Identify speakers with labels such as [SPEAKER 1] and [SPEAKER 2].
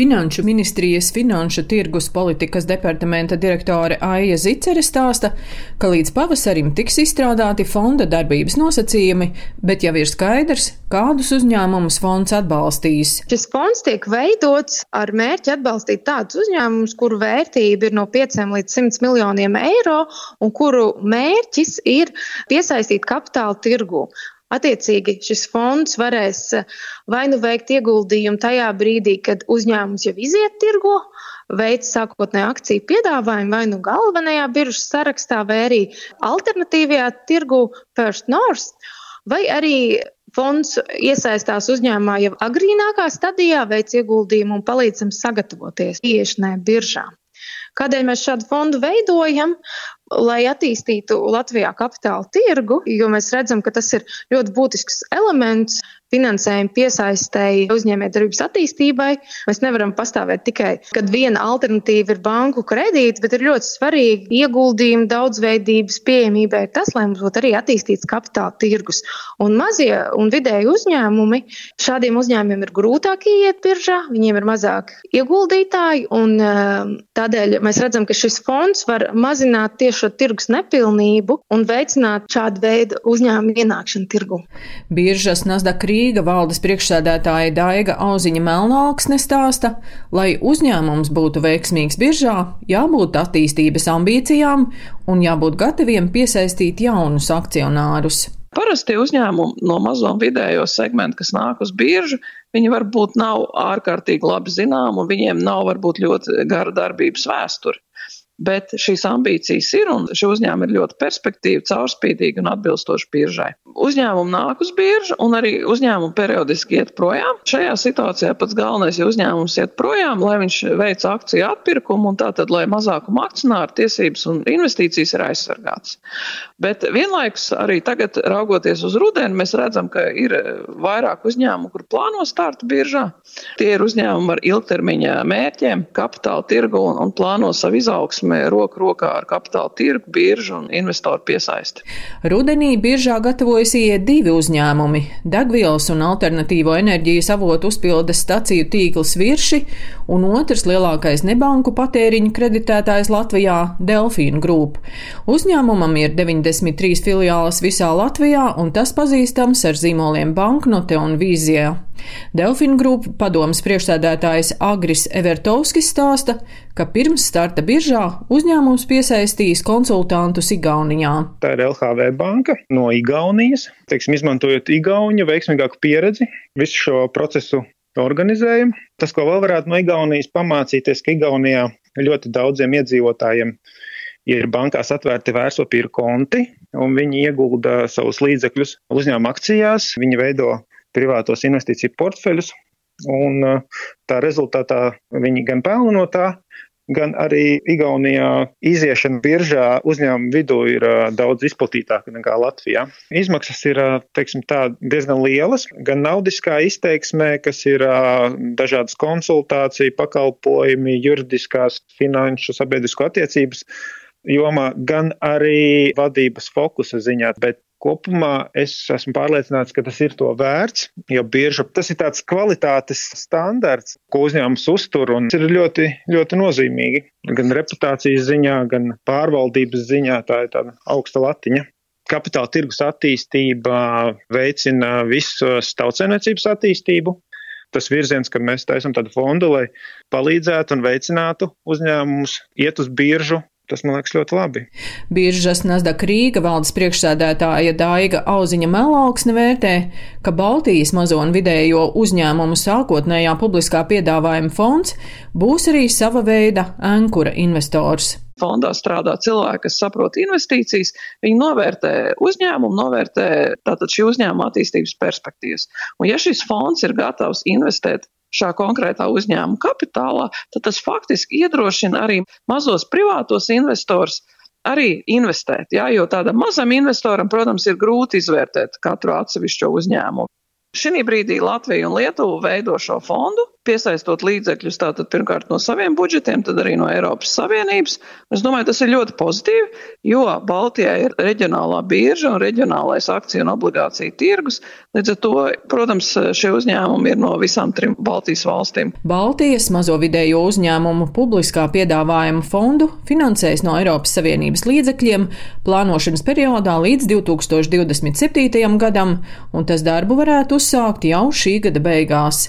[SPEAKER 1] Finanšu ministrijas finanšu tirgus politikas departamenta direktore Aija Zicere stāsta, ka līdz pavasarim tiks izstrādāti fonda darbības nosacījumi, bet jau ir skaidrs, kādus uzņēmumus fonds atbalstīs.
[SPEAKER 2] Šis fonds tiek veidots ar mērķi atbalstīt tādus uzņēmumus, kuru vērtība ir no 5 līdz 100 miljoniem eiro un kuru mērķis ir piesaistīt kapitālu tirgu. Attiecīgi šis fonds varēs eh, vai nu veikt ieguldījumu tajā brīdī, kad uzņēmums jau iziet tirgo, veids sākotnēju akciju piedāvājumu vai nu galvenajā biržas sarakstā, vai arī alternatīvajā tirgu First North, vai arī fonds iesaistās uzņēmumā jau agrīnākā stadijā, veic ieguldījumu un palīdzam sagatavoties iešanai biržā. Kādēļ mēs šādu fondu veidojam? Lai attīstītu Latvijā kapitāla tirgu, jo mēs redzam, ka tas ir ļoti būtisks elements finansējuma piesaistēji uzņēmējdarbības attīstībai. Mēs nevaram pastāvēt tikai, kad viena alternatīva ir banku kredīts, bet ir ļoti svarīgi ieguldījumi daudzveidības pieejamībai tas, lai mums būtu arī attīstīts kapitāla tirgus. Un mazie un vidēji uzņēmumi, šādiem uzņēmumiem ir grūtāk iet biržā, viņiem ir mazāk ieguldītāji, un um, tādēļ mēs redzam, ka šis fonds var mazināt tieši šo tirgus nepilnību un veicināt šādu veidu uzņēmumu ienākšanu tirgu.
[SPEAKER 1] Biržas Nasdaq Rīga valdes priekšsēdētāja Daiga Auziņa Melnāksne stāsta, lai uzņēmums būtu veiksmīgs biržā, jābūt attīstības ambīcijām un jābūt gataviem piesaistīt jaunus akcionārus.
[SPEAKER 3] Parasti uzņēmumi no mazo un vidējo segmentu, kas nāk uz biržu, viņi varbūt nav ārkārtīgi labi zinām, un viņiem nav varbūt ļoti gara darbības vēsture bet šīs ambīcijas ir un šie uzņēmumi ir ļoti perspektīvi, caurspīdīgi un atbilstoši biržai. Uzņēmumi nāk uz biržu un arī uzņēmumi periodiski iet projām. Šajā situācijā pats galvenais, ja uzņēmums iet projām, lai viņš veic akciju atpirkumu un tātad, lai mazākuma akcionāru tiesības un investīcijas ir aizsargātas. Bet vienlaikus arī tagad, raugoties uz rudeni, mēs redzam, ka ir vairāk uzņēmumu, kur plāno startu biržā. Tie ir uzņēmumi ar ilgtermiņa mērķiem, kapitāla tirgu un, un plāno savu izaugsmu izaugsmē roku rokā ar kapitāla tirgu, biržu un investoru piesaisti.
[SPEAKER 1] Rudenī biržā gatavojas iet divi uzņēmumi - degvielas un alternatīvo enerģijas avotu uzpildes staciju tīkls Virši un otrs lielākais nebanku patēriņu kreditētājs Latvijā - Delfīna Group. Uzņēmumam ir 93 filiāles visā Latvijā un tas pazīstams ar zīmoliem Banknote un Vīzija. Delfina grupu padomas priekšsēdētājs Agris Evertovskis stāsta, ka pirms starta biržā uzņēmums piesaistīs konsultantus Igaunijā.
[SPEAKER 4] Tā ir LHV banka no Igaunijas. Teiksim, izmantojot Igauniju veiksmīgāku pieredzi, visu šo procesu organizējam. Tas, ko vēl varētu no Igaunijas pamācīties, ka Igaunijā ļoti daudziem iedzīvotājiem ir bankās atvērti vērtspapīra konti, un viņi iegulda savus līdzekļus uzņēmuma akcijās, viņi veido privātos investīciju portfeļus, un uh, tā rezultātā viņi gan pelna no tā, gan arī Igaunijā iziešana biržā uzņēmumu vidū ir uh, daudz izplatītāka nekā Latvijā. Izmaksas ir uh, teiksim, tā, diezgan lielas, gan naudiskā izteiksmē, kas ir dažādas konsultāciju, pakalpojumi, juridiskās, finanšu, sabiedrisko attiecības jomā, gan arī vadības fokusa ziņā. Bet Kopumā es esmu pārliecināts, ka tas ir to vērts, jo bieži tas ir tāds kvalitātes standarts, ko uzņēmums uztur un ir ļoti, ļoti nozīmīgi. Gan reputācijas ziņā, gan pārvaldības ziņā tā ir tāda augsta latiņa. Kapitāla tirgus attīstība veicina visus tautsēmniecības attīstību, tas virziens, ka mēs taisām tādu fondu, lai palīdzētu un veicinātu uzņēmumus iet uz biržu Tas man liekas ļoti labi.
[SPEAKER 1] Biržas Nasdaq Rīga valdes priekšsēdētāja Daiga Auziņa Melauksne vērtē, ka Baltijas mazo un vidējo uzņēmumu sākotnējā publiskā piedāvājuma fonds būs arī sava veida ankura investors
[SPEAKER 3] fondā strādā cilvēki, kas saprot investīcijas, viņi novērtē uzņēmumu, novērtē tātad šī uzņēmuma attīstības perspektīvas. Un ja šis fonds ir gatavs investēt šā konkrētā uzņēmuma kapitālā, tad tas faktiski iedrošina arī mazos privātos investors arī investēt. Jā, jo tādam mazam investoram, protams, ir grūti izvērtēt katru atsevišķo uzņēmumu. Šī brīdī Latvija un Lietuva veido šo fondu, piesaistot līdzekļus tātad pirmkārt no saviem budžetiem, tad arī no Eiropas Savienības. Es domāju, tas ir ļoti pozitīvi, jo Baltijā ir reģionālā birža un reģionālais akciju un obligāciju tirgus. Līdz ar to, protams, šie uzņēmumi ir no visām trim Baltijas valstīm.
[SPEAKER 1] Baltijas mazo vidējo uzņēmumu publiskā piedāvājuma fondu finansēs no Eiropas Savienības līdzekļiem plānošanas periodā līdz 2027. gadam, un tas darbu varētu uzsākt jau šī gada beigās.